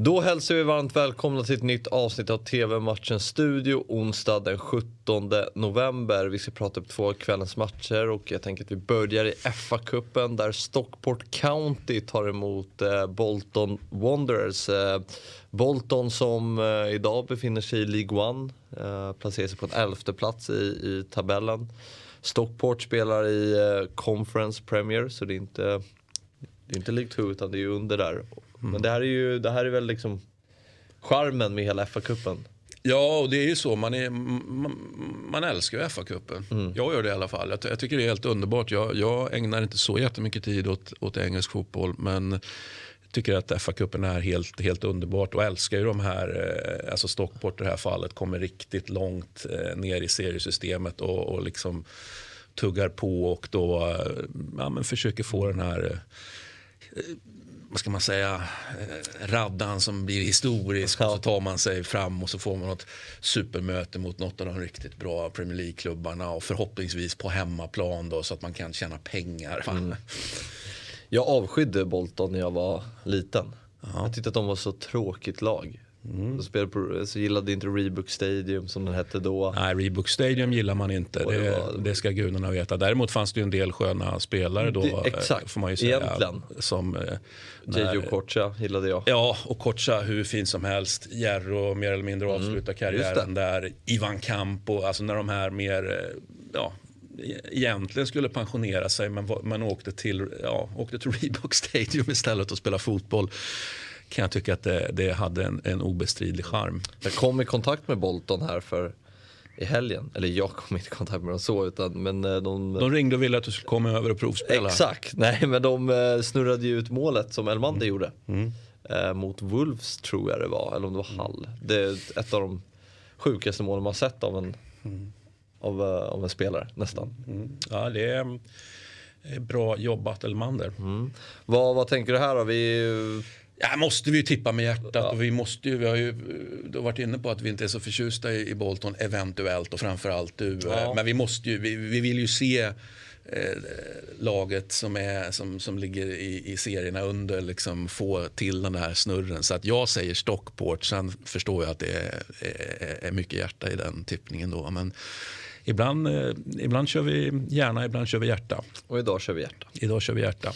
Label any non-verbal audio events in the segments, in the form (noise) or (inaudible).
Då hälsar vi varmt välkomna till ett nytt avsnitt av TV-matchen Studio onsdag den 17 november. Vi ska prata upp två av kvällens matcher och jag tänker att vi börjar i FA-cupen där Stockport County tar emot eh, Bolton Wanderers. Eh, Bolton som eh, idag befinner sig i League One, eh, placerar sig på en elfte plats i, i tabellen. Stockport spelar i eh, Conference Premier så det är inte, det är inte League 2 utan det är under där. Men det här är ju det här är väl liksom charmen med hela FA-cupen. Ja, och det är ju så. Man, är, man, man älskar ju FA-cupen. Jag gör det i alla fall. Jag, jag tycker det är helt underbart. Jag, jag ägnar inte så jättemycket tid åt, åt engelsk fotboll. Men tycker att FA-cupen är helt, helt underbart och älskar ju de här, eh, alltså Stockport i det här fallet, kommer riktigt långt eh, ner i seriesystemet och, och liksom tuggar på och då eh, ja, men försöker få den här vad ska man säga, eh, raddan som blir historisk och så tar man sig fram och så får man något supermöte mot något av de riktigt bra Premier League-klubbarna och förhoppningsvis på hemmaplan då så att man kan tjäna pengar. Mm. Jag avskydde Bolton när jag var liten. Jag tyckte att de var så tråkigt lag. Mm. Spelade så gillade inte Reebok Stadium som den hette då. Nej, Reebok Stadium gillar man inte. Det Det, var- det ska gudarna veta. Däremot fanns det ju en del sköna spelare då. Det- eh, exakt, får man ju säga. egentligen. Som, eh, när- Okocha gillade jag. Ja, och Kocha hur fin som helst. Jerro mer eller mindre avslutar karriären där. Ivan Campo, alltså när de här mer, eh, ja, e- egentligen skulle pensionera sig men, men åkte, till, ja, åkte till (laughs) Reebok Stadium istället och spela fotboll. Kan jag tycka att det, det hade en, en obestridlig charm. Jag kom i kontakt med Bolton här för i helgen. Eller jag kom inte i kontakt med dem så utan men eh, de... De ringde och ville att du skulle komma över och provspela. Exakt, (laughs) nej men de eh, snurrade ju ut målet som Elmander Mm. gjorde. Eh, mot Wolves tror jag det var, eller om det var Mm. Hall. Det är ett av de sjukaste målen man sett av en, av, eh, av en spelare, nästan. Mm. Ja, det är, är bra jobbat Elmander. Vad, vad tänker du här då? Vi, Ja, måste vi ju tippa med hjärtat. Och vi, måste ju, vi har ju du har varit inne på att vi inte är så förtjusta i, i Bolton, eventuellt och framförallt du. Ja. Men vi, måste ju, vi, vi vill ju se eh, laget som, är, som, som ligger i, i serierna under liksom få till den här snurren. Så att jag säger Stockport, sen förstår jag att det är, är, är mycket hjärta i den tippningen då. Men ibland, eh, ibland kör vi hjärna, ibland kör vi hjärta. och idag kör vi hjärta. Idag kör vi hjärta.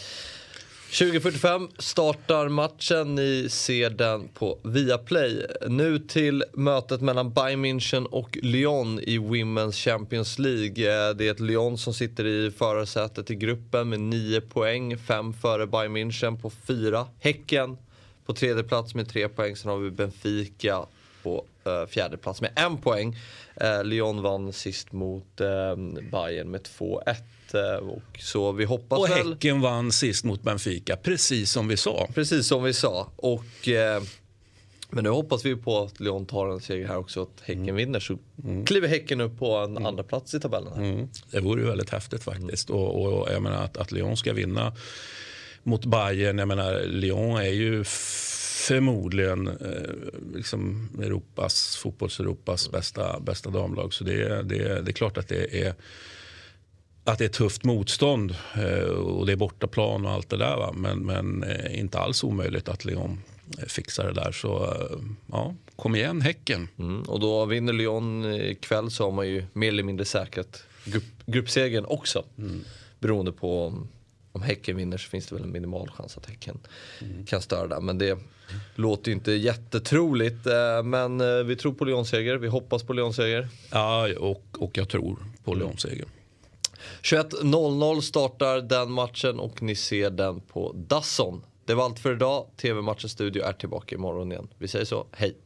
20.45 startar matchen. Ni ser den på Viaplay. Nu till mötet mellan Bayern München och Lyon i Women's Champions League. Eh, det är ett Lyon som sitter i förarsätet i gruppen med 9 poäng. 5 före Bayern München på 4. Häcken på tredje plats med 3 poäng. Sen har vi Benfica på eh, fjärde plats med en poäng. Eh, Lyon vann sist mot eh, Bayern med 2-1. Eh, och så vi hoppas Och väl... Häcken vann sist mot Benfica, precis som vi sa. Precis som vi sa. Och, men nu hoppas vi på att Lyon tar en seger här också, att Häcken vinner. Så kliver Häcken upp på en andra plats i tabellen. Här. Mm. Det vore ju väldigt häftigt faktiskt. Och, och jag menar att, att Lyon ska vinna mot Bayern. Jag menar, Lyon är ju förmodligen eh, liksom Europas, fotbolls-Europas bästa, bästa damlag. Så det, är- det, det är klart att det är att det är tufft motstånd eh, och det är bortaplan och allt det där. Va? Men, men eh, inte alls omöjligt att Lyon eh, fixar det där. Så ja, kom igen Häcken. Mm. Och då vinner Lyon ikväll så har man ju mer eller mindre säkrat grupp, gruppsegern också. Beroende på om, Häcken vinner så finns det väl en minimal chans att Häcken kan störa där. Men det låter ju inte jättetroligt. Eh, Men eh, vi tror på Lyon-seger, vi hoppas på Lyon-seger. Ja, och, och jag tror på Lyon-seger. 21.00 startar den matchen och ni ser den på Dasson. Det var allt för idag. TV-matchens studio är tillbaka imorgon igen. Vi säger så, hej!